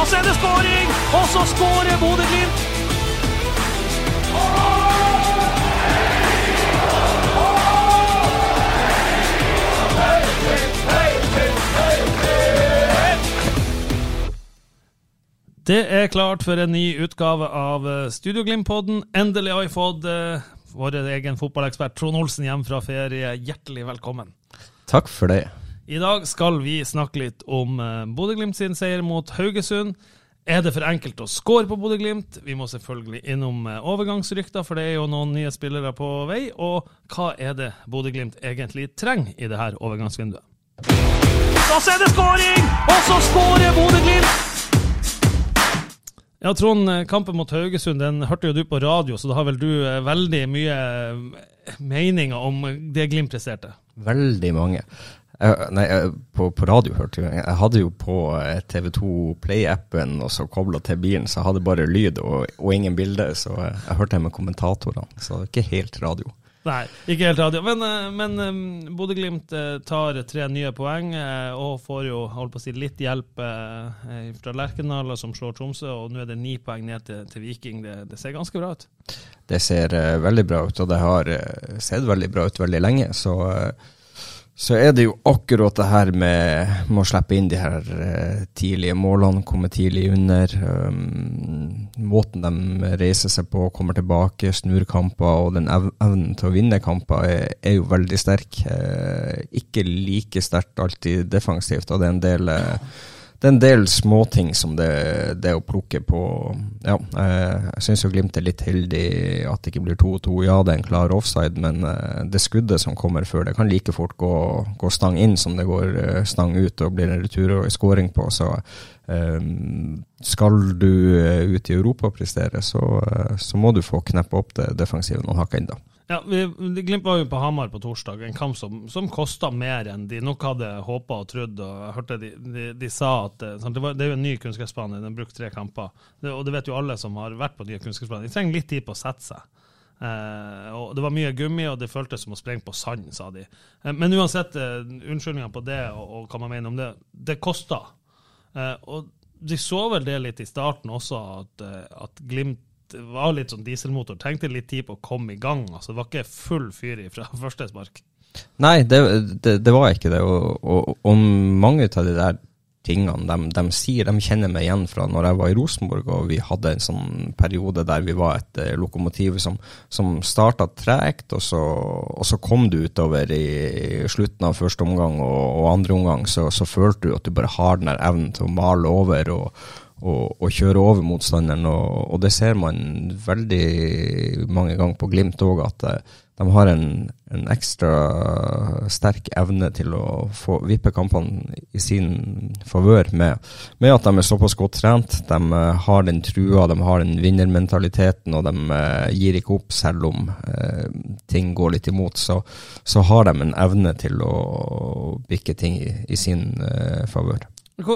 Så er det skåring, og så skårer Bodø-Glimt! Det er klart for en ny utgave av eh, Studio Glimt-podden. Endelig har vi fått eh, vår egen fotballekspert Trond Olsen hjem fra ferie. Hjertelig velkommen. Takk for det. I dag skal vi snakke litt om eh, Bodø-Glimt sin seier mot Haugesund. Er det for enkelt å score på Bodø-Glimt? Vi må selvfølgelig innom eh, overgangsrykter, for det er jo noen nye spillere på vei. Og hva er det Bodø-Glimt egentlig trenger i det her overgangsvinduet? Så er det skåring! Og så skårer Bodø-Glimt! Ja, Trond, eh, kampen mot Haugesund den hørte jo du på radio, så da har vel du veldig mye meninger om det Glimt presterte? Veldig mange. Jeg, nei, jeg, på, på radio hørte jeg Jeg hadde jo på eh, TV2 Play-appen og så kobla til bilen, så jeg hadde bare lyd og, og ingen bilde. Så jeg, jeg hørte med kommentatorene, så ikke helt radio. Nei, ikke helt radio. Men, eh, men eh, Bodø-Glimt eh, tar tre nye poeng eh, og får jo holdt på å si, litt hjelp eh, fra Lerkendal, som slår Tromsø. Og nå er det ni poeng ned til, til Viking. Det, det ser ganske bra ut. Det ser eh, veldig bra ut, og det har eh, sett veldig bra ut veldig lenge. Så, eh, så er det jo akkurat det her med, å slippe inn de her eh, tidlige målene, komme tidlig under. Um, måten de reiser seg på, kommer tilbake, snur kamper, og den ev evnen til å vinne kamper er, er jo veldig sterk. Uh, ikke like sterkt alltid defensivt, og det er en del eh, det er en del småting som det, det å plukke på. Ja, eh, jeg syns jo Glimt er litt heldig at det ikke blir 2-2. Ja, det er en klar offside, men eh, det skuddet som kommer før, det kan like fort gå, gå stang inn som det går eh, stang ut og blir en retur og en scoring på. Så skal du ut i Europa prestere, så, så må du få kneppe opp det defensive noen hakk ennå. Ja, vi, Glimt var jo på Hamar på torsdag, en kamp som, som kosta mer enn de nok hadde håpa og trodd. og jeg hørte De, de, de sa at eh, sant, det, var, det er jo en ny kunstgressbane, den brukt tre kamper. Det, og det vet jo alle som har vært på nye kunstgressbaner. De trenger litt tid på å sette seg. Eh, og Det var mye gummi, og det føltes som å sprenge på sand, sa de. Eh, men uansett, eh, unnskyldninger på det og, og hva man mener om det, det kosta. Eh, og de så vel det litt i starten også, at, eh, at Glimt var litt sånn dieselmotor. Trengte litt tid på å komme i gang. altså Det var ikke full fyr fra første spark. Nei, det, det, det var ikke det. Og, og, og mange av de der tingene de, de sier, de kjenner meg igjen fra når jeg var i Rosenborg og vi hadde en sånn periode der vi var et eh, lokomotiv som, som starta tregt, og og så kom du utover i slutten av første omgang og, og andre omgang, så, så følte du at du bare har den der evnen til å male over. og og, og kjøre over motstanderen. Og, og, det ser man veldig mange ganger på Glimt òg, at eh, de har en, en, ekstra sterk evne til å få vippe kampene i sin favør med, med, at de er såpass godt trent. De uh, har den trua, de har den vinnermentaliteten, og de uh, gir ikke opp selv om eh, ting går litt imot. Så, så, har de en evne til å bikke ting i, i sin favør.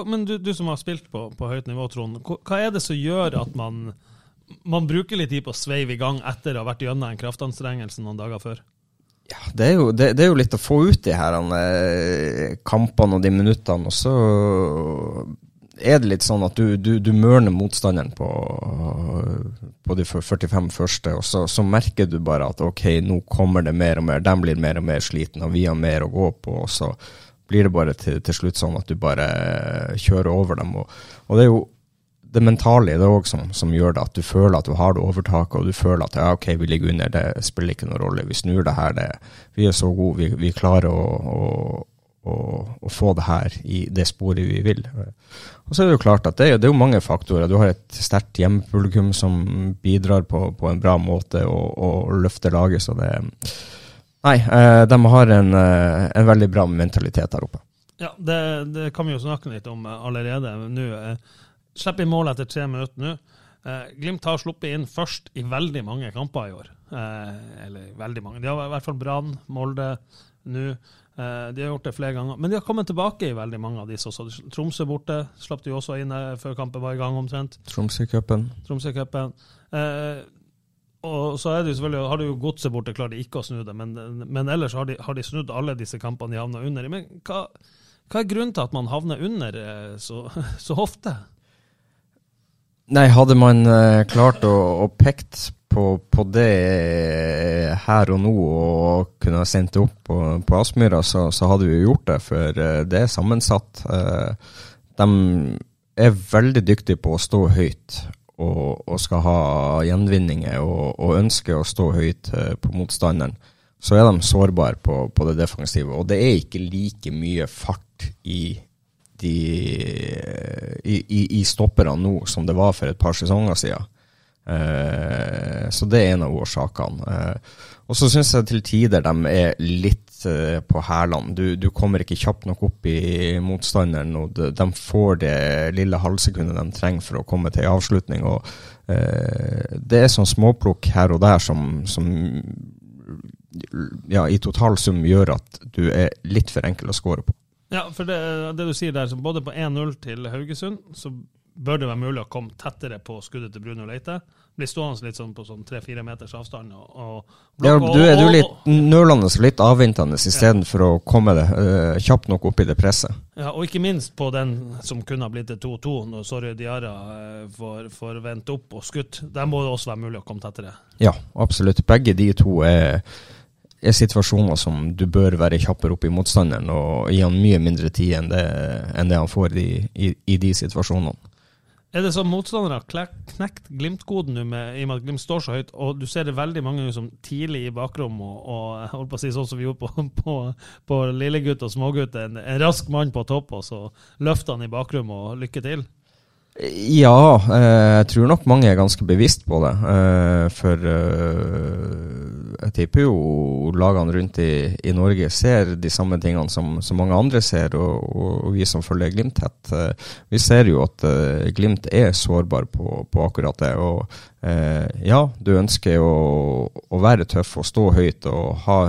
Men du, du, som har spilt på, på høyt nivå, Trond. Hva er det som gjør at man, man bruker litt tid på å sveive i gang etter å ha vært gjennom en kraftanstrengelse noen dager før? Ja, det er, jo, det, det er jo litt å få ut de her eh, kampene og de minuttene, og så er det litt sånn at du, du, du mørner motstanderen på, på de 45 første, og så, så, merker du bare at ok, nå kommer det mer og mer, de blir mer og mer slitne, og vi har mer å gå på. og så blir det bare til, til, slutt sånn at du bare kjører over dem. Og, og det er jo det mentale det òg som, som, gjør det, at du føler at du har det overtaket, og du føler at ja, ok, vi ligger under, det spiller ikke noen rolle, vi snur det her, det, vi er så gode, vi, vi klarer å, å, å, å, få det her i det sporet vi vil. Og så er det jo klart at det er, det er jo mange faktorer. Du har et sterkt hjemmepublikum som bidrar på, på, en bra måte og, og løfter laget, så det Nei, eh, de har en, eh, en, veldig bra mentalitet der oppe. Ja, det, det kan vi jo snakke litt om allerede nå. Slipp i mål etter tre minutter nå. Glimt har sluppet inn først i veldig mange kamper i år. Eller veldig mange. De har i hvert fall Brann, Molde nå. Eh, de har gjort det flere ganger. Men de har kommet tilbake i veldig mange av disse også. Tromsø borte slapp de også inn før kampen var i gang, omtrent. Tromsø-cupen. Tromsø-cupen. Eh, og så er det jo selvfølgelig, har du jo Godset borte, klarer de ikke å snu det. Men, men ellers har de, har de, snudd alle disse kampene de havna under i. Men hva, hva, er grunnen til at man havner under eh, så, så ofte? Nei, hadde man uh, klart å, å pekt på, på, det her og nå og kunne ha sendt det opp på, på Aspmyra, så, så, hadde vi gjort det. For det er sammensatt. De er veldig dyktige på å stå høyt og, og skal ha gjenvinninger og, og ønsker å stå høyt på motstanderen. Så er de sårbare på, på det defensive. Og det er ikke like mye fart i i, i, i stopperne nå som det var for et par sesonger siden. Eh, så det er en av årsakene. Eh, og så syns jeg til tider de er litt uh, på hælene. Du, du, kommer ikke kjapt nok opp i motstanderen, og de, får det lille halvsekundet de trenger for å komme til avslutning. og Det er sånn småplukk her og der som, som ja, i totalsum gjør at du er litt for enkel å score på. Ja, for det, det, du sier der, så både på 1-0 til Haugesund, så bør det være mulig å komme tettere på skuddet til Bruno Leite. Blir stående litt sånn på sånn tre-fire meters avstand. Og, og, ja, du er, du er litt nølende og litt avventende istedenfor ja. å komme det, uh, kjapt nok opp i det presset. Ja, og ikke minst på den som kunne ha blitt til 2-2, når Sorry Diara uh, får, får vendt opp og skutt. Der må det også være mulig å komme tettere. Ja, absolutt. Begge de to er er situasjoner som du bør være kjappere opp i motstanderen og gi han mye mindre tid enn det, enn det han får i, i, i, de situasjonene. Er det sånn motstandere har knekt Glimt-koden nå, i og med at Glimt står så høyt, og du ser det veldig mange som tidlig i bakrom, og, og holdt på å si sånn som vi gjorde på, på, på lillegutt og smågutt, en, en rask mann på topp, og så løfter han i bakrom og lykke til? Ja, eh, jeg tror nok mange er ganske bevisst på det. Eh, for eh, jeg tipper jo lagene rundt i, i, Norge ser de samme tingene som, som mange andre ser, og, og, vi som følger Glimt tett. Vi ser jo at Glimt er sårbar på, på akkurat det. og ja, du ønsker å, å, være tøff og stå høyt og ha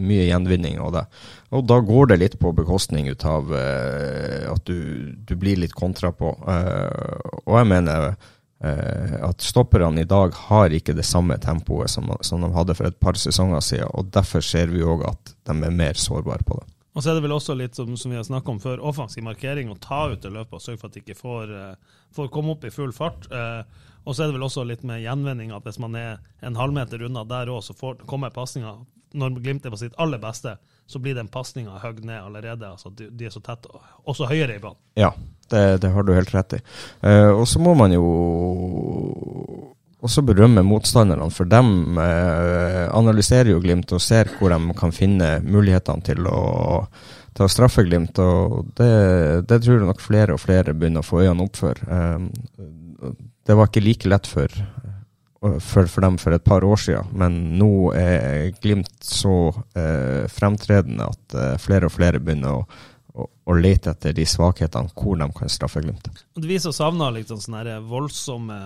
mye gjenvinning av det. Og da går det litt på bekostning ut av uh, at du, du, blir litt kontra på. Uh, og jeg mener uh, at stopperne i dag har ikke det samme tempoet som, som, de hadde for et par sesonger siden. Og derfor ser vi òg at de er mer sårbare på det. Og så er det vel også litt som, som vi har snakka om før, offensiv markering. Å ta ut det løpet og sørge for at de ikke får, får komme opp i full fart. og så er det vel også litt med gjenvinning, at hvis man er en halvmeter unna der òg, så får, kommer pasninga når Glimt er på sitt aller beste så blir den pasninga høgd ned allerede. altså de, de, er så tett, også høyere i banen. Ja, det, det, har du helt rett i. Uh, og så må man jo også berømme motstanderne, for de uh, analyserer jo Glimt og ser hvor de kan finne mulighetene til å, til å straffe Glimt. Og det, det, tror jeg nok flere og flere begynner å få øynene opp for. Uh, det var ikke like lett for, for, for, dem for et par år siden, men nå er Glimt så eh, fremtredende at eh, flere og flere begynner å, å, å, lete etter de svakhetene hvor de kan straffe Glimt. Viser å savne liksom sånne voldsomme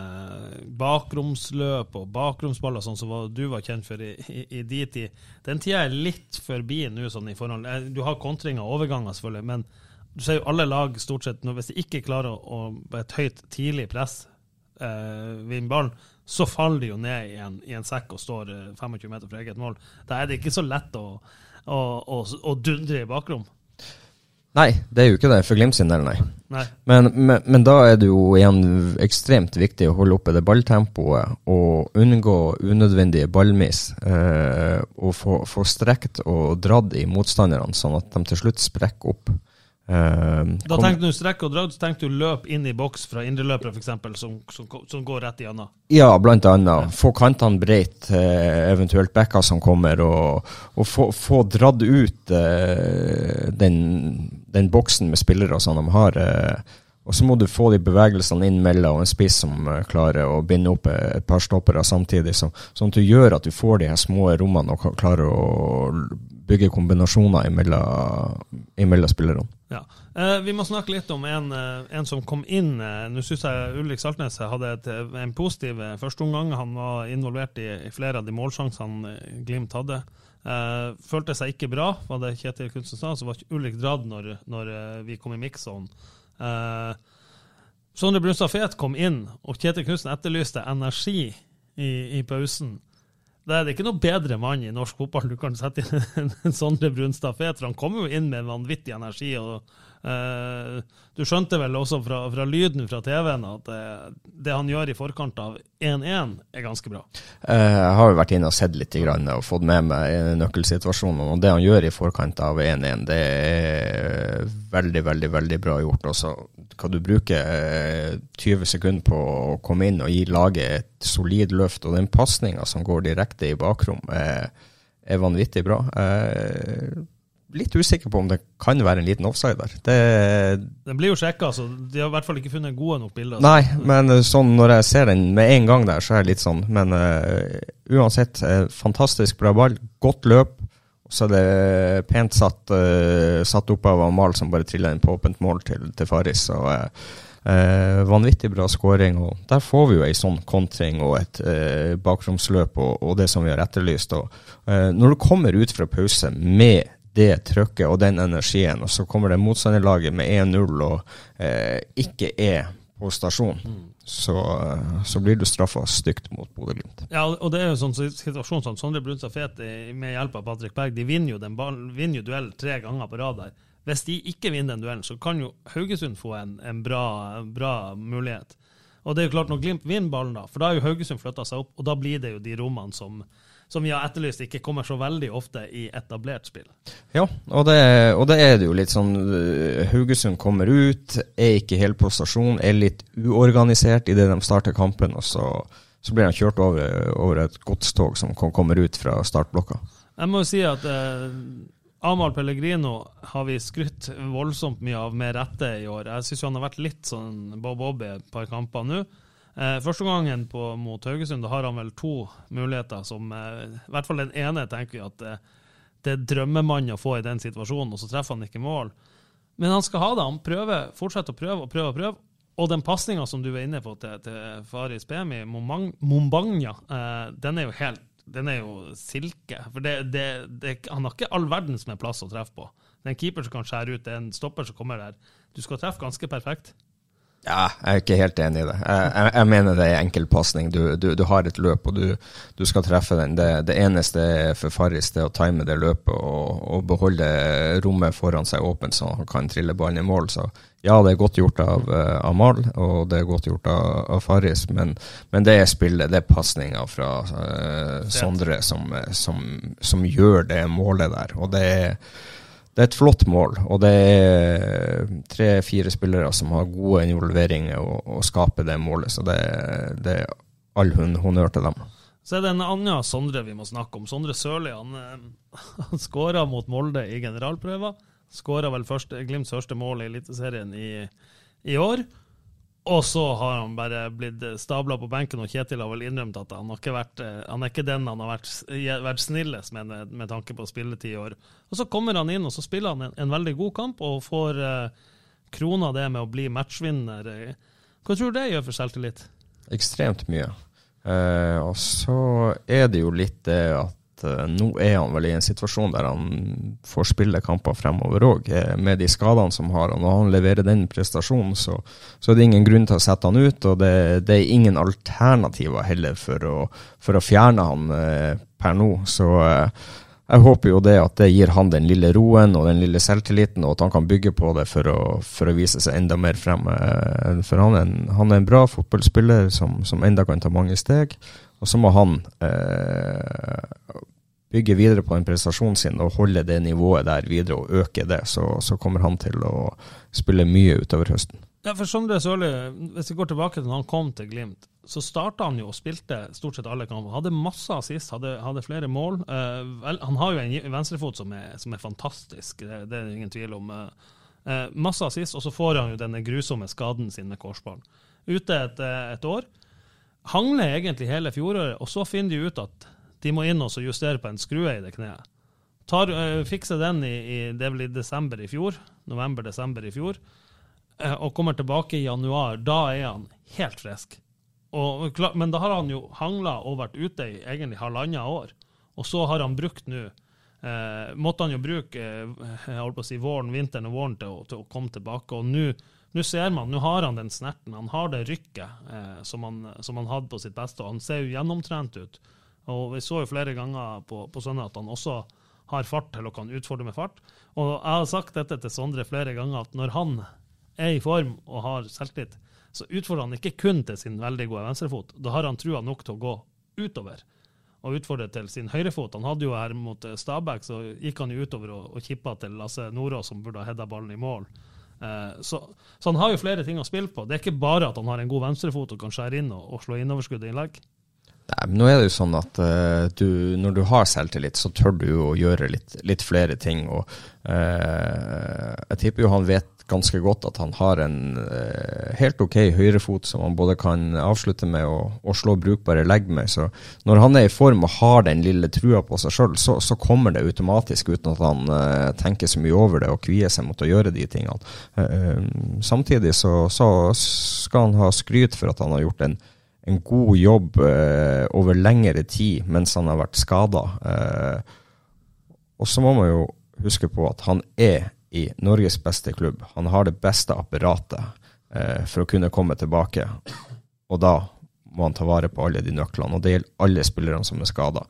bakromsløp og bakromsballer, sånn som du var kjent for i, i, i de tid. Den tida er litt forbi nå. sånn i forhold. Eh, du har kontringer og overganger, selvfølgelig, men du ser jo alle lag stort sett, hvis de ikke klarer å, å et høyt tidlig press eh, vinne ballen, så faller de jo ned i en, i en, sekk og står 25 eh, meter fra eget mål. Da er det ikke så lett å, å, å, å dundre i bakrom. Nei, det er jo ikke det for Glimt sin del, nei. nei. Men, men, men, da er det jo igjen ekstremt viktig å holde oppe det balltempoet og unngå unødvendige ballmiss. Eh, og få, få strekt og dratt i motstanderne, sånn at de til slutt sprekker opp. Eh, Da tenkte du strekk og drag, så tenkte du løp inn i boks fra indreløpere, f.eks., som, som, som går rett igjennom. Ja, blant annet. Få kantene breit, eh, eventuelt bekker som kommer, og, og få, få dratt ut eh, den, den boksen med spillere som de har. Eh, og så må du få de bevegelsene inn mellom en spiss som klarer å binde opp et par stoppere samtidig, så, sånn at du gjør at du får de her små rommene og klarer å bygge kombinasjoner mellom spillerne. Ja. Eh, vi må snakke litt om en, eh, en som kom inn. Eh, Nå syns jeg Ulrik Saltnes hadde et, eh, en positiv førsteomgang. Han var involvert i, i flere av de målsjansene Glimt hadde. Eh, følte seg ikke bra, var det Kjetil Kunsten sa. Så var ikke Ulrik dratt når, når vi kom i mix-on. Eh, Sondre Brunstad Fet kom inn, og Kjetil Knutsen etterlyste energi i, i pausen. Det er ikke noe bedre mann i norsk fotball du kan sette inn enn Sondre Brunstad for Han kommer jo inn med vanvittig energi. og Du skjønte vel også fra, fra lyden fra TV-en at det, det han gjør i forkant av 1-1, er ganske bra. Eh, Jeg har jo vært inne og sett litt og fått med meg nøkkelsituasjonen. Og det han gjør i forkant av 1-1, det er veldig, veldig veldig bra gjort. Og så kan du bruke eh, 20 sekunder på å komme inn og gi laget et solid løft. Og den pasninga som går direkte i bakrom, er, er vanvittig bra. Eh, Litt usikker på om det kan være en liten offside der. Det, Den blir jo sjekka, så de har i hvert fall ikke funnet gode nok bilder. Nei, men eh, sånn når jeg ser den med en gang der, så er jeg litt sånn. Men uh, uansett, eh, fantastisk bra ball. Godt løp. Og så er det pent satt, uh, satt opp av Amal som bare triller inn på åpent mål til, til Faris. Så uh, vanvittig bra skåring. Og der får vi jo ei sånn kontring og et uh, bakromsløp og, og det som vi har etterlyst. Og, når du kommer ut fra pause med det trøkket og den energien, og så kommer det motstanderlaget med 1-0 og eh, ikke er på stasjon, så, eh, så blir du straffa stygt mot Bodø-Glimt. Ja, og det er jo sånn situasjon som Sondre Brunstad Fet eh, med hjelp av Patrick Berg, de vinner jo, den ballen, vinner jo duell tre ganger på rad der. Hvis de ikke vinner den duellen, så kan jo Haugesund få en, en bra, bra mulighet. Og det er jo klart, når Glimt vinner ballen, da, for da har jo Haugesund flytta seg opp, og da blir det jo de rommene som, som vi har etterlyst, ikke kommer så veldig ofte i etablert spill. Ja, og det, og det er det jo litt sånn øh, Haugesund kommer ut, er ikke helt på stasjon, er litt uorganisert idet de starter kampen, og så, så blir han kjørt over, over et godstog som kom, kommer ut fra startblokka. Jeg må jo si at eh, Amahl Pellegrino har vi skrytt voldsomt mye av med rette i år. Jeg syns han har vært litt sånn bob-bob i et par kamper nå. Eh, første gangen på, mot Haugesund da har han vel to muligheter som eh, I hvert fall den ene tenker vi at eh, det er drømmemann å få i den situasjonen, og så treffer han ikke mål. Men han skal ha det. Han prøver, fortsetter å prøve og prøve og prøve. Og den pasninga som du var inne på til, til Faris Bemi, Mombagna, eh, den er jo helt den er jo silke. For det, det, det, han har ikke all verdens med plass å treffe på. Det er en keeper som kan skjære ut, det er en stopper som kommer der. Du skal treffe ganske perfekt. Ja, jeg er ikke helt enig i det. Jeg, jeg, jeg mener det er enkeltpasning. Du, du, du har et løp, og du, du skal treffe den. Det, det eneste for Farris er å time det løpet og, og beholde rommet foran seg åpent, så han kan trille ballen i mål. Så ja, det er godt gjort av uh, Amal, og det er godt gjort av, av Farris, men, men det er spillet, det er pasninga fra uh, Sondre som, som, som gjør det målet der. Og det er det er et flott mål, og det er tre-fire spillere som har gode involveringer og, og skaper det målet. Så det, det er all honnør til dem. Så er det en annen Sondre vi må snakke om. Sondre Sørli han, eh, han skåra mot Molde i generalprøver. Skåra vel første, Glimts første mål i Eliteserien i, i år. Og så har han bare blitt stabla på benken, og Kjetil har vel innrømt at han, har ikke vært, eh, han er ikke den han har vært, vært snillest med, med tanke på spilletid i år. Og så kommer han inn, og så spiller han en, en veldig god kamp, og får eh, krona det med å bli matchvinner. Hva tror du det gjør for selvtillit? Ekstremt mye. Eh, og så er det jo litt det at eh, nå er han vel i en situasjon der han får spille kamper fremover òg, eh, med de skadene som har. Og når han leverer den prestasjonen, så, så er det ingen grunn til å sette han ut. Og det, det er ingen alternativer heller for å, for å fjerne han eh, per nå. Så jeg håper jo det at det gir han den lille roen og den lille selvtilliten, og at han kan bygge på det for å, for å vise seg enda mer frem. For han er en, han er en bra fotballspiller som, som enda kan ta mange steg. Og så må han eh, bygge videre på den prestasjonen sin og holde det nivået der videre og øke det, så, så kommer han til å spille mye utover høsten. Ja, for Sondre Sørli, hvis vi går tilbake til når han kom til Glimt, så starta han jo og spilte stort sett alle kamper. Hadde masse assist, hadde, hadde flere mål. Eh, vel, han har jo en venstrefot som er, som er fantastisk, det, det, er det ingen tvil om. Eh, masse assist, og så får han jo denne grusomme skaden sin med korsballen. Ute et, et år. Hangler egentlig hele fjoråret, og så finner de ut at de må inn og justere på en skrue i det kneet. Tar, uh, fikser den i, i, det vel i desember i fjor, november-desember i fjor, uh, og kommer tilbake i januar. Da er han helt frisk. Og, men da har han jo hangla og vært ute i egentlig halvannet år. Og så har han brukt nå eh, Måtte han jo bruke eh, jeg på å si våren, vinteren og våren til til å komme tilbake. Og nå ser man, nå har han den snerten, han har det rykket eh, som, han, som, han, hadde på sitt beste. og Han ser jo gjennomtrent ut. Og Vi så jo flere ganger på, på søndag at han også har fart til å kan utfordre med fart. Og Jeg har sagt dette til Sondre flere ganger, at når han er i form og har selvtillit, så utfordrer han ikke kun til sin veldig gode venstrefot. Da har han trua nok til å gå utover og utfordre til sin høyrefot. Han hadde jo her mot Stabæk, så gikk han jo utover og, og kippa til Lasse Nordås, som burde ha hedda ballen i mål. Eh, så, så, han har jo flere ting å spille på. Det er ikke bare at han har en god venstrefot og kan skjære inn og, og slå innoverskudd i innlegg. Nei, men nå er det jo sånn at uh, du, når du har selvtillit, så tør du jo å gjøre litt, litt flere ting. og uh, Jeg tipper jo han vet ganske godt at han har en eh, helt ok høyrefot som han både kan avslutte med og, og slå brukbare legg med. Så når han er i form og har den lille trua på seg sjøl, så, så, kommer det automatisk uten at han tenker så mye over det og kvier seg mot å gjøre de tingene. samtidig så, så skal han ha skryt for at han har gjort en en god jobb eh, over lengre tid mens han har vært skada. Eh, og så må man jo huske på at han er i Norges beste klubb. Han har det beste apparatet eh, for å kunne komme tilbake. Og da må han ta vare på alle de nøklene, og det gjelder alle spillerne som er skada.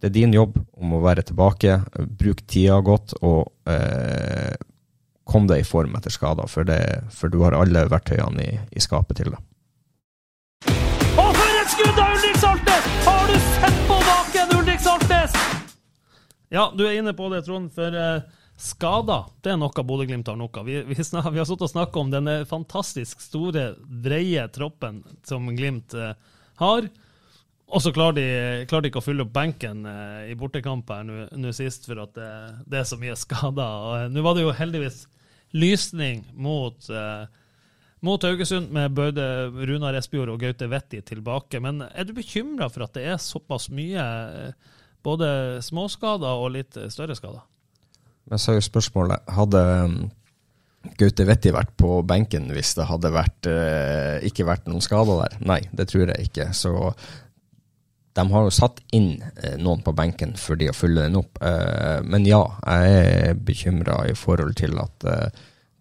Det er din jobb om å være tilbake, bruk tida godt og eh, kom deg i form etter skada, for, for, du har alle verktøyene i, i skapet til det Og for et skudd av Ulrik Saltnes! Har du sett på baken, Ulrik Saltnes? Ja, du er inne på det, Trond. For uh, skader, det er noe Bodø-Glimt har noe. Vi, vi, vi har sittet og snakka om denne fantastisk store, breie troppen som Glimt eh, har. Og så klarer de, klarer de, ikke å fylle opp benken eh, i bortekamp her nå sist, for at det, det, er så mye skader. Nå var det jo heldigvis lysning mot uh, mot Haugesund med både Runar Espejord og Gaute Vetti tilbake. Men er du bekymra for at det er såpass mye eh, både småskader og litt større skader? Men så er jo spørsmålet Hadde um, Gaute Vetti vært på benken hvis det hadde vært, eh, ikke vært noen skader der? Nei, det tror jeg ikke. Så de har jo satt inn eh, noen på benken for de å fylle den opp. Men ja, jeg er bekymra i forhold til at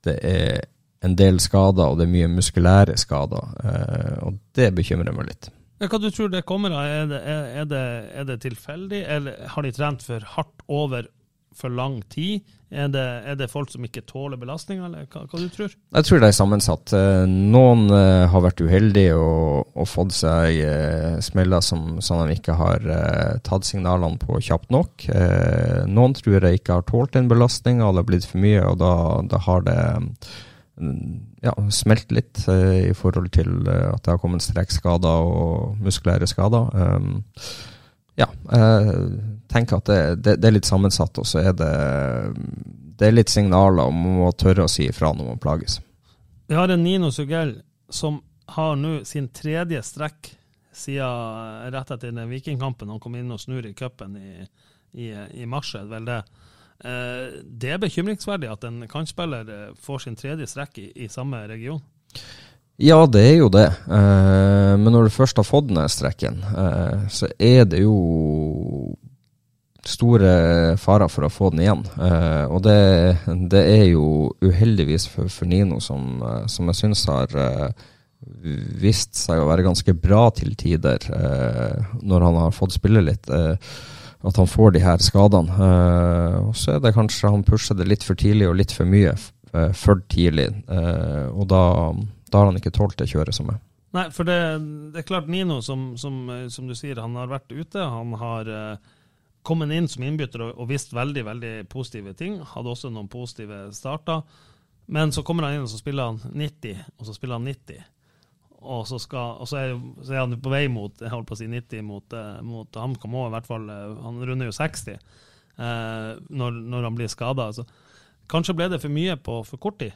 det er en del skader, og det er mye muskulære skader. Eh, og det bekymrer meg litt. Hva du tror det kommer av? Er det, er, det, er det, tilfeldig, eller har de trent for hardt over for lang tid? Er det, er det folk som ikke tåler belastning, eller hva, hva du tror Jeg tror det er sammensatt. Eh, noen uh, har vært uheldige og, og fått seg uh, smeller som, som de ikke har tatt signalene på kjapt nok. noen tror jeg ikke har tålt den belastninga, har blitt for mye, og da, da har det ja, smelt litt i forhold til at det har kommet strekkskader og muskulære skader. Ja, jeg tenker at det, det, det, er litt sammensatt, og så er det, det er litt signaler om å tørre å si ifra når man plages. Vi har en Nino Sugell som har nå sin tredje strekk siden rett etter den Vikingkampen. Han kom inn og snur i cupen i, i, i mars, er det. vel det er bekymringsverdig at en kantspiller eh, får sin tredje strekk i, i, samme region? Ja, det er jo det. Eh, men når du først har fått den strekken, så er det jo store farer for å få den igjen. og det, det er jo uheldigvis for, for Nino, som, som jeg syns har vist seg å være ganske bra til tider når han har fått spille litt. At han får de her skadene. Og så er det kanskje han pusher det litt for tidlig og litt for mye for tidlig. Og da, da, har han ikke tålt det kjøret som er. Nei, for det, det er klart Nino, som, som, som, du sier, han har vært ute. Han har kommet inn som innbytter og, og visst veldig veldig positive ting. Hadde også noen positive starter. Men så kommer han inn og så spiller han 90, og så spiller han 90. Og så, skal, og så, er, så er, han på vei mot jeg holdt på å si 90 mot, uh, mot HamKam òg, i hvert fall. Uh, han runder jo 60 uh, når, når, han blir skada. Altså. Kanskje ble det for mye på for kort tid?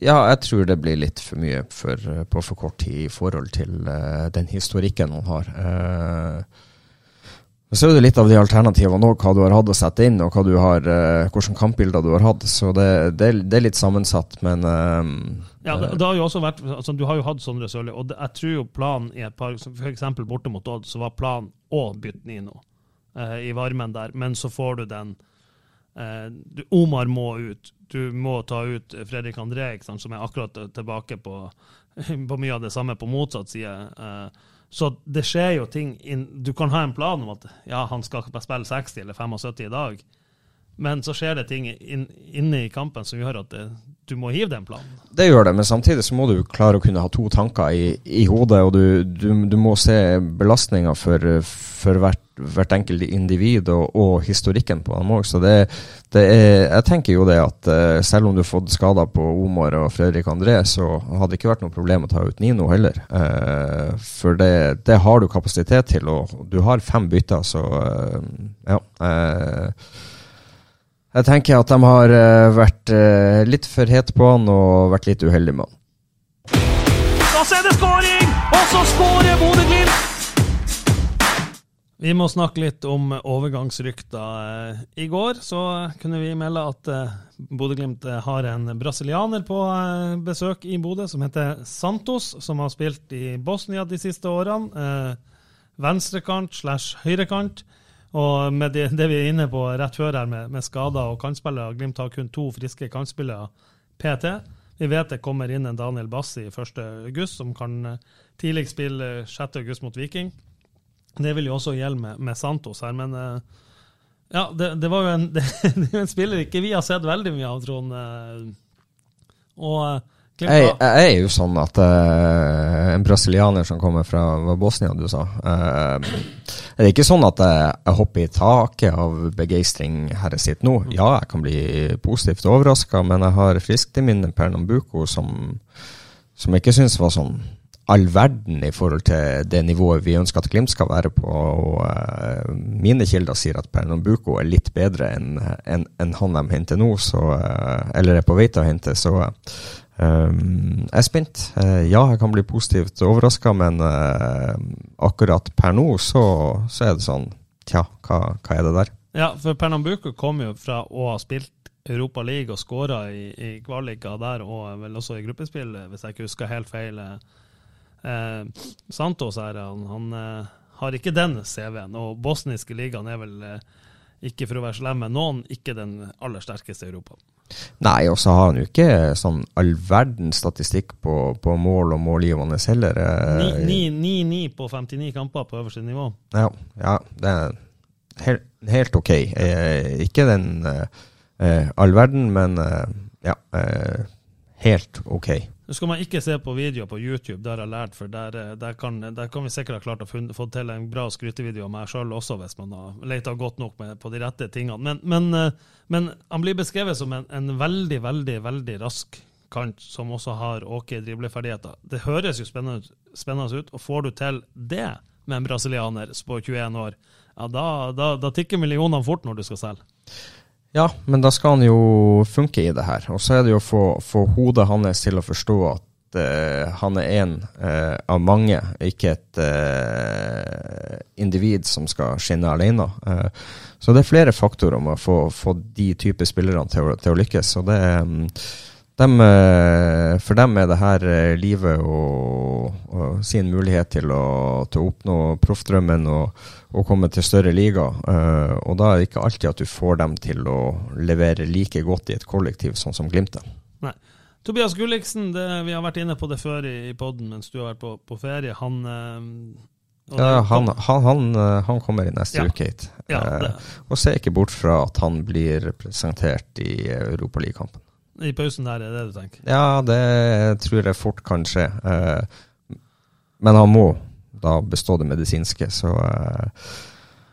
Ja, jeg tror det blir litt for mye for, på for kort tid i forhold til uh, den historikken han har. Uh, så er det litt av de alternativene òg, hva du har hatt å sette inn, og hva har, uh, hvilke kampbilder du har hatt. Så det, det, det er litt sammensatt, men Ja, det, det, har jo også vært altså, Du har jo hatt Sondre Sørli, og jeg tror jo planen i et par F.eks. borte mot Odd, så var planen å bytte Nino i varmen der, men så får du den Omar må ut du må ta ut Fredrik André, sant, som er akkurat tilbake på, på, mye av det samme på motsatt side. Uh, så det skjer jo ting inn, Du kan ha en plan om at ja, han skal spille 60 eller 75 i dag, men så skjer det ting inn, inne i kampen som gjør at det, du må hive den planen. Det gjør det, men samtidig så må du klare å kunne ha to tanker i, i hodet, og du, du, du må se belastninga for, for hvert hvert enkelt individ og, og, historikken på dem òg. Så det, det, er Jeg tenker jo det at uh, selv om du har fått skader på Omar og Fredrik André, så hadde det ikke vært noe problem å ta ut Nino heller. Uh, for det, det, har du kapasitet til, og du har fem bytter, så uh, ja. Jeg tenker at de har vært litt for hete på han og vært litt uheldige med han. Da er det skåring! Og så skårer Bodø-Glimt! Vi må snakke litt om overgangsrykter. I går så kunne vi melde at eh, Bodø-Glimt har en brasilianer på eh, besøk i Bodø som heter Santos, som har spilt i Bosnia de siste årene. Eh, venstrekant slash høyrekant. Og med det, det, vi er inne på rett før her, med, med skader og kantspillere Glimt har kun to friske kantspillere PT. Vi vet det kommer inn en Daniel Bassi 1.8, som kan tidligst spille 6.8 mot Viking. Det vil jo også gjelde med, med Santos her, men uh, ja, det, det, var jo en, det, en spiller ikke vi har sett veldig mye av, Trond. Og uh, jeg, jeg, er jo sånn at uh, en brasilianer som kommer fra Bosnia, du sa uh, Det er ikke sånn at jeg, jeg hopper i taket av begeistring her jeg sitter nå. Ja, jeg kan bli positivt overraska, men jeg har friskt i minne Pernambuco som, som jeg ikke syns var sånn all verden i forhold til det nivået vi ønsker at Glimt skal være på. og uh, Mine kilder sier at Pernambuco er litt bedre enn en, en han de henter nå, så, uh, eller er på vei til å hente. Så um, jeg er spent. Uh, ja, jeg kan bli positivt overraska, men akkurat per nå så, så, er det sånn Tja, hva, hva er det der? Ja, for Pernambuco kom jo fra å ha spilt Europa League og skåra i, i kvalika der, og vel også i gruppespill, hvis jeg ikke husker helt feil. Eh, Santos her, han, han eh, har ikke den CV-en, og bosniske ligaen er vel eh, ikke for å være slem med noen, ikke den aller sterkeste i Europa. Nei, og så har han jo ikke sånn all verdens statistikk på, på mål og målgivende heller. 9-9 på 59 kamper på øverste nivå. Ja, ja det er helt, helt ok. Eh, ikke den eh, all verden, men eh, ja, helt ok. Nå skal man ikke se på videoer på YouTube, det har jeg lært, for der, eh, der, kan, der kan, vi sikkert ha klart å få til en bra skrytevideo av meg sjøl også, hvis man har leita godt nok med, på de rette tingene. Men, men, eh, men han blir beskrevet som en, en, veldig, veldig, veldig rask kant, som også har OK dribleferdigheter. Det høres jo spennende, spennende, ut, og får du til det med en brasilianer på 21 år, ja, da, da, da tikker millionene fort når du skal selge. Ja, men da skal han jo funke i det her. Og så er det jo å få, få hodet hans til å forstå at uh, han er en uh, av mange, ikke et uh, individ som skal skinne alene. så det er flere faktorer om å få, få de typer spillerne til til å lykkes. Og det um, dem, for dem er det her livet og, og sin mulighet til å, til å oppnå proffdrømmen. og og, komme til større liga. Uh, og da er det ikke alltid at du får dem til å levere like godt i et kollektiv sånn som Glimt er. Nei. Tobias Gulliksen, det, vi har vært inne på det før i, i poden mens du har vært på, på ferie. Han, ja, han, han, han, eh, han, kommer i neste ja. uke hit. Ja, uh, og ser ikke bort fra at han blir presentert i Europaligakampen. I pausen der, er det du tenker? Ja, det tror jeg fort kan skje. men han må da bestå det medisinske. Så uh,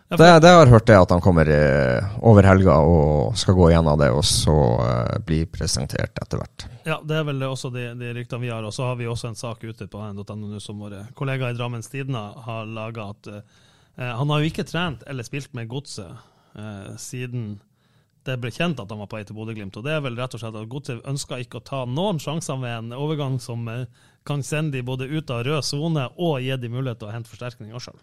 Det, det har hørt det at han kommer eh, over helga og skal gå gjennom det, og så eh, bli presentert etter hvert. Ja, det er vel også de, de ryktene vi har. Og så har vi også en sak ute på n.no som våre kollegaer i Drammens Tidende har laga, at uh, han har jo ikke trent eller spilt med Godset uh, siden det ble kjent at han var på vei til Bodø-Glimt. Og det er vel rett og slett at Godset ønsker ikke å ta noen sjanser med en overgang som eh, kan sende de både ut av rød sone og gi de mulighet til å hente forsterkninger sjøl.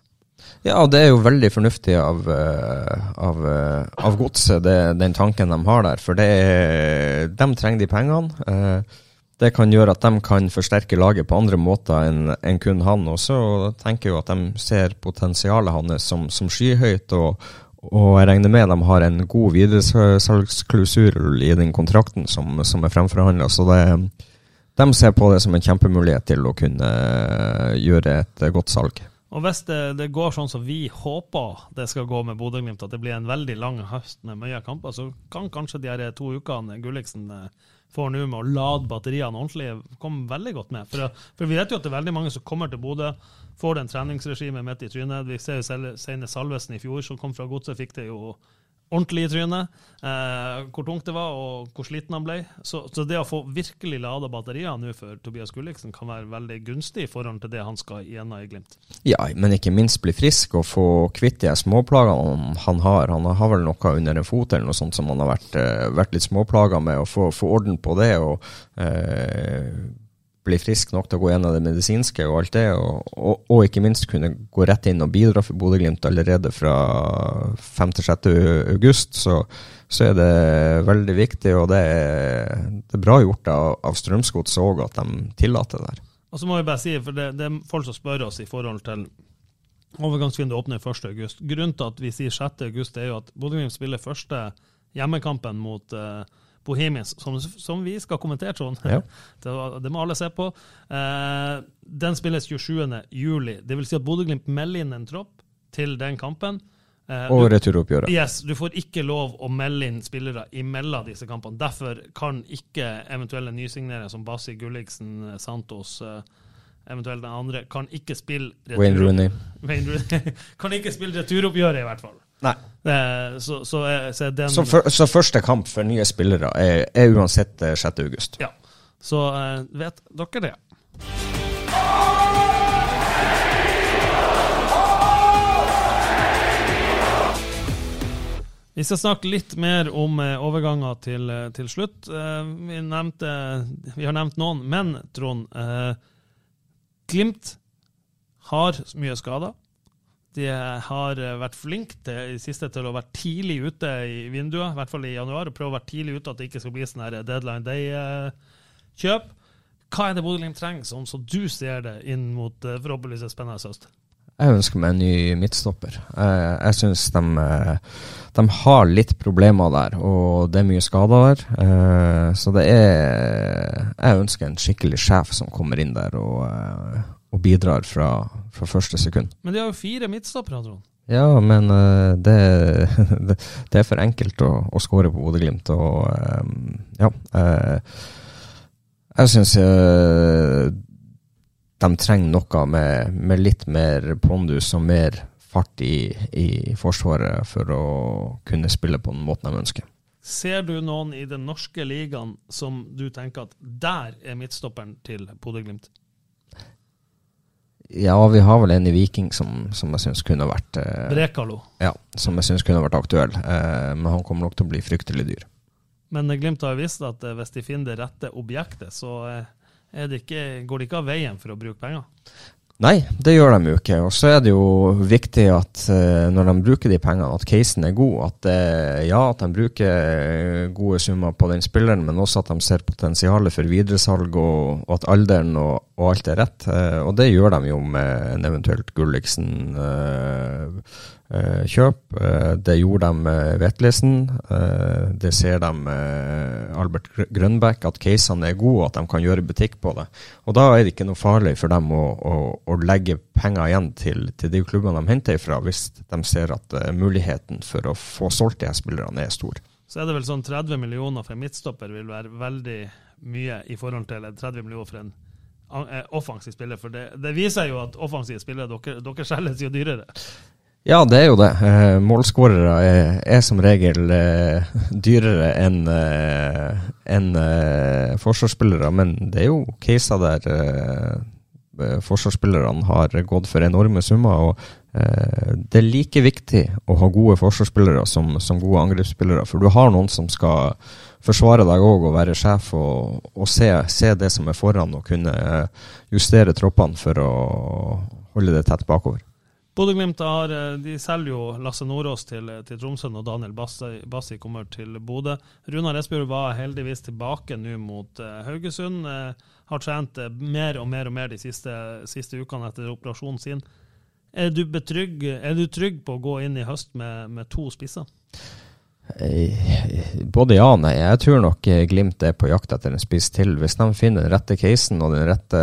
Ja, det er jo veldig fornuftig av, eh, av, eh, av Godset, den tanken de har der. For er, de trenger de pengene. Det kan gjøre at de kan forsterke laget på andre måter enn en kun han. Og så tenker jo at de ser potensialet hans som, som skyhøyt. og og jeg regner med de har en god videresalgsklausul i den kontrakten som, som er fremforhandla. Så det, de ser på det som en kjempemulighet til å kunne gjøre et godt salg. Og Hvis det, det går sånn som vi håper det skal gå med Bodø-Glimt, at det blir en veldig lang høst med mye kamper, så kan kanskje de her to ukene Gulliksen eh, får nå med å lade batteriene ordentlig, kom veldig godt med. For, for, vi vet jo at det er veldig mange som kommer til Bodø, får den treningsregimet midt i trynet. Vi ser jo Seine Salvesen i fjor, som kom fra Godset, fikk det jo ordentlig i trynet. Eh, hvor tungt det var, og hvor sliten han ble. Så, så det å få virkelig lada batterier nå for Tobias Gulliksen kan være veldig gunstig i forhold til det han skal igjennom i Glimt. Ja, men ikke minst bli frisk og få kvitt de småplagene han har. Han har vel noe under en fot eller noe sånt som han har vært, uh, vært litt småplaga med. og få, få, orden på det og uh, bli frisk nok til å gå gjennom det medisinske og alt det, og, og, og ikke minst kunne gå rett inn og bidra for Bodø-Glimt allerede fra 5.-6. august, så, så, er det veldig viktig. Og det er, det er bra gjort av, av Strømsgods òg at de tillater det der. Og så må vi bare si, for det, det er folk som spør oss i forhold til overgangsvinduet åpner 1.8. Grunnen til at vi sier 6.8, er jo at Bodø-Glimt spiller første hjemmekampen mot uh, Bohemians, som, som, vi skal kommentere, Trond. Ja. Det, det, må alle se på. Eh, den spilles 27. juli. Det vil si at Bodø-Glimt melder inn en tropp til den kampen. Eh, og returoppgjøret. Yes, du får ikke lov å melde inn spillere imellom disse kampene. Derfor kan ikke eventuelle nysignere som Basi Gulliksen, Santos eh, eventuelt den andre, kan ikke spille retur, Wayne Rooney. Wayne Rooney. kan ikke spille returoppgjøret, i hvert fall. Nei. Eh, så, så, så, den, så, for, så, første kamp for nye spillere er, er uansett 6.8. august. ja. Så eh, vet dere det. Vi skal snakke litt mer om overganger til, til slutt. Vi, nevnte, vi, har nevnt noen, men Trond Glimt har mye skader. De har eh, vært flinke til, i siste til å være tidlig ute i vinduet, i hvert fall i januar, og prøve å være tidlig ute at det ikke skal bli sånn deadline day-kjøp. Hva er det Bodø-Glimt trenger, som så du ser det, inn mot eh, forhåpentligvis et spennende høst? Jeg ønsker meg en ny midtstopper. Jeg, syns de, de, har litt problemer der, og det er mye skader der. Eh, så det er Jeg ønsker en skikkelig sjef som kommer inn der og og bidrar fra, fra, første sekund. Men de har jo fire midtstoppere, Trond. Ja, men uh, det, det, er for enkelt å, å skåre på Bodø-Glimt. Og um, ja uh, Jeg syns uh, de trenger noe med, med, litt mer pondus og mer fart i, i, Forsvaret for å kunne spille på den måten de ønsker. Ser du noen i den norske ligaen som du tenker at der er midtstopperen til Bodø-Glimt? Ja, vi har vel en i Viking som, som jeg syns kunne vært eh, Brekalo. Ja, som jeg syns kunne vært aktuell. Eh, men han kommer nok til å bli fryktelig dyr. Men Glimt har vist at eh, hvis de finner det rette objektet, så eh, det ikke, går det ikke av veien for å bruke penger. Nei, det gjør de jo ikke. Og så er det jo viktig at uh, når de bruker de pengene, at casen er god. At uh, ja, at de bruker gode summer på den spilleren, men også at de ser potensialet for videresalg, og, og at alderen og, og, alt er rett. Og det gjør de jo med en eventuelt Gulliksen. Eh, kjøp. Eh, det gjorde de med Vetlesen. Eh, det ser de med Albert Grønbæk, at casene er gode, og at de kan gjøre butikk på det. Og Da er det ikke noe farlig for dem å, å, å legge penger igjen til, til, de klubbene de henter ifra, hvis de ser at muligheten for å få solgt de her spillerne er stor. Så er det vel sånn 30 millioner for en midtstopper vil være veldig mye i forhold til 30 millioner for en offensiv spiller. For det, det viser jo at offensive spillere, dere, dere selges jo dyrere. Ja, det er jo det. Eh, målskårere er, er, som regel eh, dyrere enn eh, en, forsvarsspillere, men det er jo caser der eh, forsvarsspillerne har gått for enorme summer. og Det er like viktig å ha gode forsvarsspillere som, som gode angrepsspillere, for du har noen som skal forsvare deg òg og være sjef og, og se, se, det som er foran, og kunne justere troppene for å holde det tett bakover. Bodø-Glimt de selger jo Lasse Nordås til, til Tromsø når Daniel Bassi, Bassi, kommer til Bodø. Runar Espejord var heldigvis tilbake nå mot uh, Haugesund. Uh, har trent uh, mer og mer og mer de siste, siste ukene etter operasjonen sin. Er du, betrygg, er du trygg på å gå inn i høst med, med to spisser? Både ja og nei. Jeg tror nok Glimt er på jakt etter en spiss til. Hvis de finner den rette casen og den rette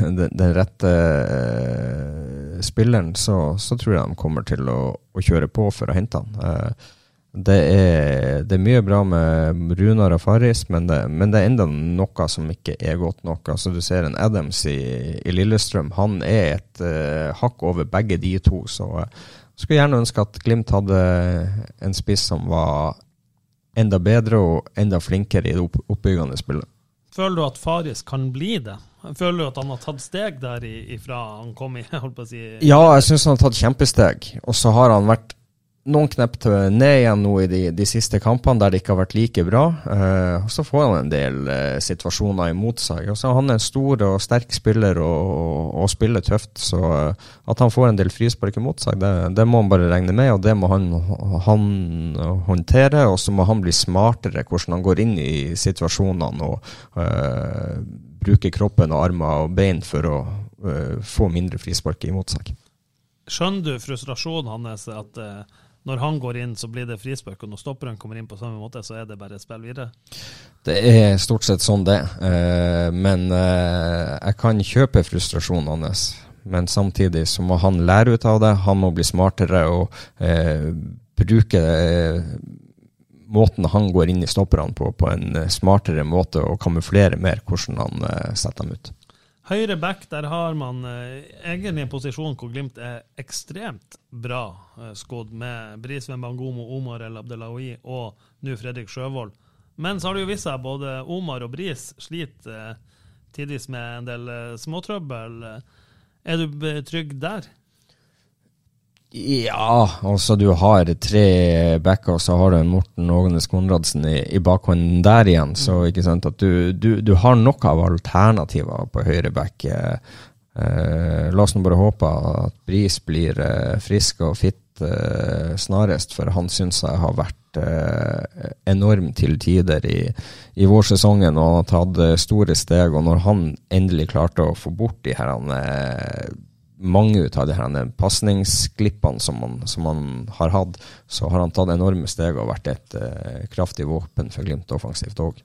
den, den rette uh, spilleren, så, så, tror jeg de kommer til å, å kjøre på for å hente han. Uh, det, er, det er, mye bra med Runar og Faris, men det, men det, er enda noe som ikke er godt nok. Altså, du ser en Adams i, i Lillestrøm. Han er et uh, hakk over begge de to. Så jeg skulle gjerne ønske at Glimt hadde en spiss som var enda bedre og enda flinkere i det oppbyggende spillet. Føler du at Faris kan bli det? Føler du at han har tatt steg der ifra han kom i? holdt på å si? Ja, jeg syns han har tatt kjempesteg. Og så har han vært noen knepp ned igjen nå i de, de, siste kampene der det ikke har vært like bra. Uh, så får han en del uh, situasjoner imot seg. Og så er han en stor og sterk spiller og, og spiller tøft. Så uh, at han får en del frispark imot seg, det, det, må han bare regne med, og det må han, han håndtere. Og så må han bli smartere hvordan han går inn i situasjonene og bruker kroppen og armer og bein for å få mindre frispark imot seg. Skjønner du frustrasjonen hans? at når han går inn, så blir det frispark, og når stopperen kommer inn på samme måte, så er det bare spill videre? Det er stort sett sånn, det. uh, men jeg kan kjøpe frustrasjonen hans. Men samtidig så må han lære ut av det. Han må bli smartere og bruke måten han går inn i stopperne på, på en smartere måte og kamuflere mer hvordan han setter dem ut. Høyre back, der har man uh, egentlig en posisjon hvor Glimt er ekstremt bra uh, skodd, med Brisveen Bangomo, Omar El Abdelawi og nå Fredrik Sjøvold. Men så har det jo vist seg at både Omar og Bris sliter eh, tidvis med en del eh, småtrøbbel. Er du trygg der? Ja, altså du har tre backer, så har du en Morten Ågenes Konradsen i, i bakhånden der igjen. Så ikke sant, at du, du, du har nok av alternativer på høyre back. Eh, eh, la oss nå bare håpe at Bris blir eh, frisk og fit eh, snarest, for han syns jeg har vært eh, enorm til tider i, i vårsesongen og har tatt store steg. Og når han endelig klarte å få bort de her han, eh, mange ut av de her pasningsglippene som, som, han har hatt, så har han tatt enorme steg og vært et uh, kraftig våpen for Glimt offensivt òg.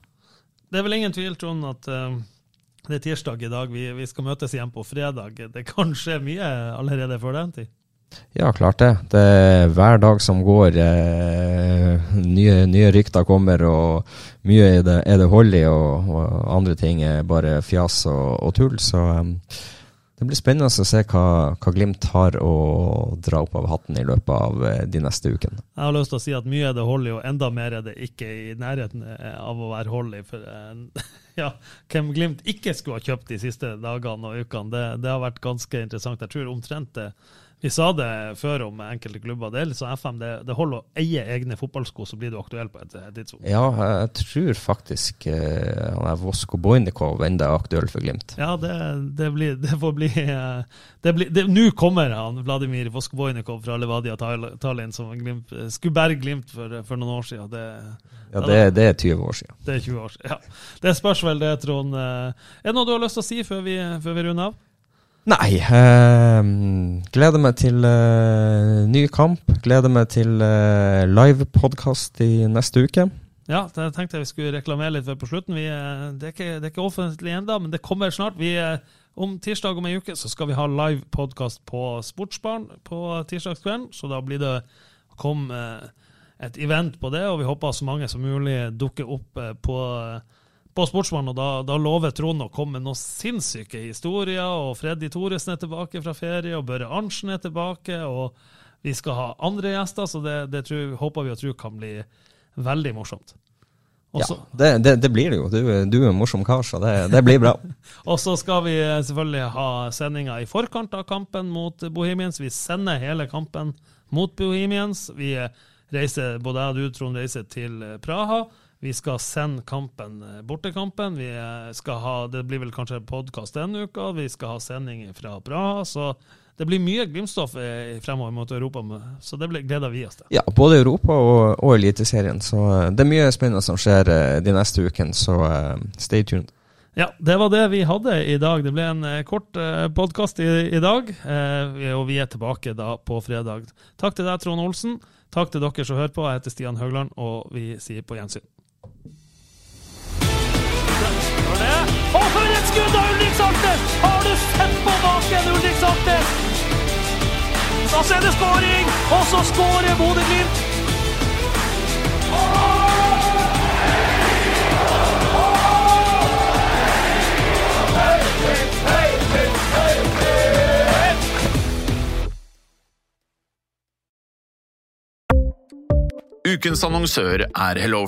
Det er vel ingen tvil, Trond, at uh, det er tirsdag i dag. Vi, vi, skal møtes igjen på fredag. Det kan skje mye allerede før den tid? Ja, klart det. Det er hver dag som går, uh, nye, nye, rykter kommer, og mye er det, er det hold i, og, og, andre ting er bare fjas og, og tull. Så um, det blir spennende å se hva, hva, Glimt har å dra opp av hatten i løpet av eh, de neste ukene. Jeg har lyst til å si at mye er det hold i, og enda mer er det ikke i nærheten eh, av å være hold i. For eh, ja, hvem Glimt ikke skulle ha kjøpt de siste dagene og ukene, det, det har vært ganske interessant. Jeg tror omtrent det vi sa det før om enkelte klubber. Det er litt sånn FM, det, det holder å eie egne fotballsko, så blir du aktuell på et tidspunkt. Ja, jeg tror faktisk uh, han er Vosko Bojnikov enda er aktuell for Glimt. Ja, det, det, blir, det får bli uh, Nå kommer han, Vladimir Vosko Bojnikov fra Levadia Tallinn, som glimt, skulle bære Glimt for, for, noen år siden. Det, ja, det, det, er 20 år siden. Det er 20 år siden, ja. Det spørs vel det, Trond. Eh, er det noe du har lyst til å si før vi, før vi runder av? Nei. Uh, gleder meg til uh, ny kamp. Gleder meg til uh, livepodkast i neste uke. Ja, det tenkte jeg vi skulle reklamere litt for på slutten. Vi, det, er ikke, det er ikke offentlig ennå, men det kommer snart. Vi, om tirsdag om ei uke så skal vi ha live podkast på Sportsbarn på tirsdagskvelden. Så da blir det kom et event på det, og vi håper så mange som mulig dukker opp på på Sportsmann, og da, da lover Trond å komme med noen sinnssyke historier. og Freddy Thoresen er tilbake fra ferie, og Børre Arntzen er tilbake. og Vi skal ha andre gjester, så det, det tror, håper vi og tror kan bli veldig morsomt. Også, ja, det, det, det, blir det jo. Du, du er en morsom kar, så det, det, blir bra. og så skal vi selvfølgelig ha sendinger i forkant av kampen mot Bohemians. Vi sender hele kampen mot Bohemians. Vi reiser, både jeg og du, Trond, reiser til Praha. Vi skal sende kampen, bortekampen. Vi skal ha, Det blir vel kanskje podkast denne uka. Vi skal ha sending fra Praha. Så det blir mye Glimt-stoff eh, fremover mot Europa, så det gleder vi oss til. Ja, både Europa og, og Eliteserien. Så eh, det er mye spennende som skjer eh, de neste ukene, så stay tuned. Ja, det var det vi hadde i dag. Det ble en kort podkast i, i, dag, og vi er tilbake da på fredag. Takk til deg, Trond Olsen. Takk til dere som hører på. Jeg heter Stian Høgland, og vi sier på gjensyn. Og for et skudd av Ulrik Saltnes! Har du sett på baken, Ulrik Saltnes? Så er det skåring! Og så skårer Bodø-Glimt! Ukens annonsør er Hello